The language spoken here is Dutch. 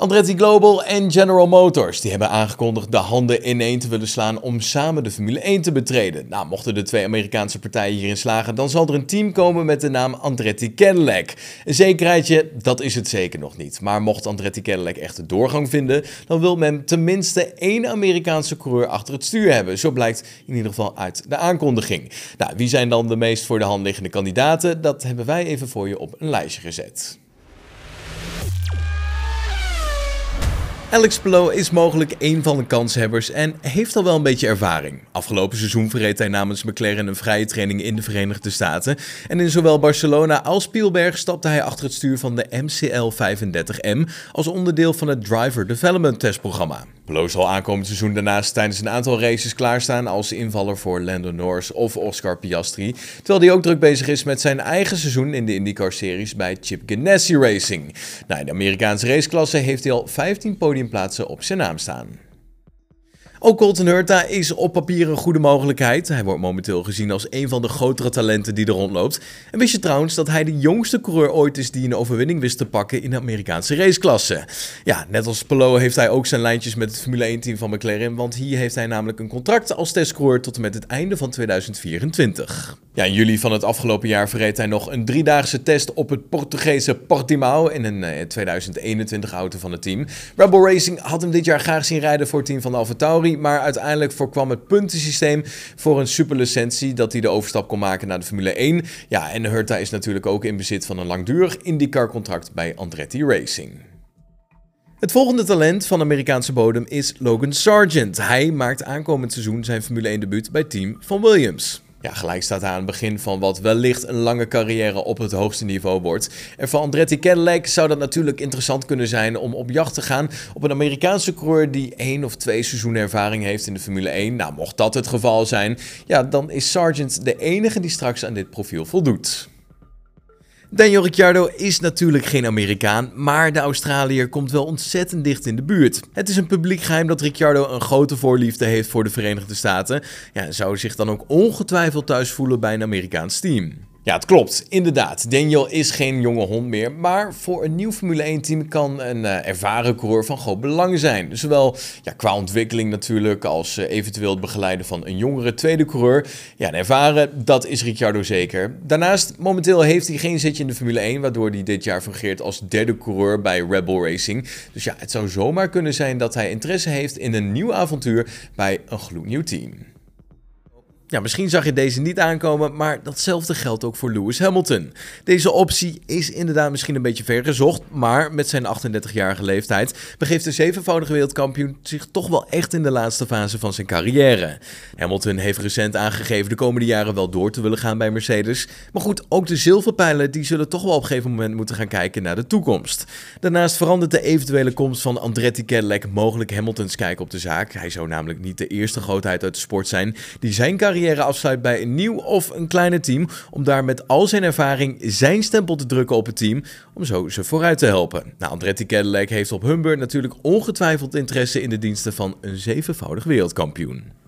Andretti Global en General Motors die hebben aangekondigd de handen ineen te willen slaan om samen de Formule 1 te betreden. Nou, mochten de twee Amerikaanse partijen hierin slagen, dan zal er een team komen met de naam Andretti Cadillac. Een zekerheidje, dat is het zeker nog niet. Maar mocht Andretti Cadillac echt de doorgang vinden, dan wil men tenminste één Amerikaanse coureur achter het stuur hebben. Zo blijkt in ieder geval uit de aankondiging. Nou, wie zijn dan de meest voor de hand liggende kandidaten? Dat hebben wij even voor je op een lijstje gezet. Alex Palou is mogelijk een van de kanshebbers en heeft al wel een beetje ervaring. Afgelopen seizoen verreed hij namens McLaren een vrije training in de Verenigde Staten. En in zowel Barcelona als Spielberg stapte hij achter het stuur van de MCL 35M als onderdeel van het Driver Development testprogramma. Palou zal aankomend seizoen daarnaast tijdens een aantal races klaarstaan als invaller voor Lando Norris of Oscar Piastri. Terwijl hij ook druk bezig is met zijn eigen seizoen in de IndyCar-series bij Chip Ganassi Racing. Nou, in de Amerikaanse raceklasse heeft hij al 15 podiumplaatsen op zijn naam staan. Ook Colton Hurta is op papier een goede mogelijkheid. Hij wordt momenteel gezien als een van de grotere talenten die er rondloopt. En wist je trouwens dat hij de jongste coureur ooit is die een overwinning wist te pakken in de Amerikaanse raceklasse? Ja, net als Palou heeft hij ook zijn lijntjes met het Formule 1-team van McLaren, want hier heeft hij namelijk een contract als testcoureur tot en met het einde van 2024. Ja, in juli van het afgelopen jaar verreed hij nog een driedaagse test op het Portugese Portimao in een 2021 eh, auto van het team. Rebel Racing had hem dit jaar graag zien rijden voor het team van Maar uiteindelijk voorkwam het puntensysteem voor een superlicentie dat hij de overstap kon maken naar de Formule 1. Ja, en Hurta is natuurlijk ook in bezit van een langdurig IndyCar-contract bij Andretti Racing. Het volgende talent van Amerikaanse bodem is Logan Sargent. Hij maakt aankomend seizoen zijn Formule 1 debuut bij team van Williams. Ja, gelijk staat aan het begin van wat wellicht een lange carrière op het hoogste niveau wordt. En voor Andretti Cadillac zou dat natuurlijk interessant kunnen zijn om op jacht te gaan op een Amerikaanse coureur die één of twee seizoenen ervaring heeft in de Formule 1. Nou, mocht dat het geval zijn, ja, dan is Sargent de enige die straks aan dit profiel voldoet. Daniel Ricciardo is natuurlijk geen Amerikaan, maar de Australiër komt wel ontzettend dicht in de buurt. Het is een publiek geheim dat Ricciardo een grote voorliefde heeft voor de Verenigde Staten. Ja, zou zich dan ook ongetwijfeld thuis voelen bij een Amerikaans team. Ja, het klopt. Inderdaad. Daniel is geen jonge hond meer. Maar voor een nieuw Formule 1-team kan een uh, ervaren coureur van groot belang zijn. Zowel ja, qua ontwikkeling natuurlijk als uh, eventueel het begeleiden van een jongere tweede coureur. Ja, en ervaren, dat is Ricciardo zeker. Daarnaast, momenteel heeft hij geen zitje in de Formule 1, waardoor hij dit jaar fungeert als derde coureur bij Rebel Racing. Dus ja, het zou zomaar kunnen zijn dat hij interesse heeft in een nieuw avontuur bij een gloednieuw team. Ja, misschien zag je deze niet aankomen, maar datzelfde geldt ook voor Lewis Hamilton. Deze optie is inderdaad misschien een beetje vergezocht, maar met zijn 38-jarige leeftijd begeeft de zevenvoudige wereldkampioen zich toch wel echt in de laatste fase van zijn carrière. Hamilton heeft recent aangegeven de komende jaren wel door te willen gaan bij Mercedes, maar goed, ook de zilverpijlen die zullen toch wel op een gegeven moment moeten gaan kijken naar de toekomst. Daarnaast verandert de eventuele komst van Andretti Cadillac mogelijk Hamiltons kijk op de zaak. Hij zou namelijk niet de eerste grootheid uit de sport zijn die zijn carrière carrière afsluit bij een nieuw of een kleiner team, om daar met al zijn ervaring zijn stempel te drukken op het team, om zo ze vooruit te helpen. Nou, Andretti Cadillac heeft op Humber natuurlijk ongetwijfeld interesse in de diensten van een zevenvoudig wereldkampioen.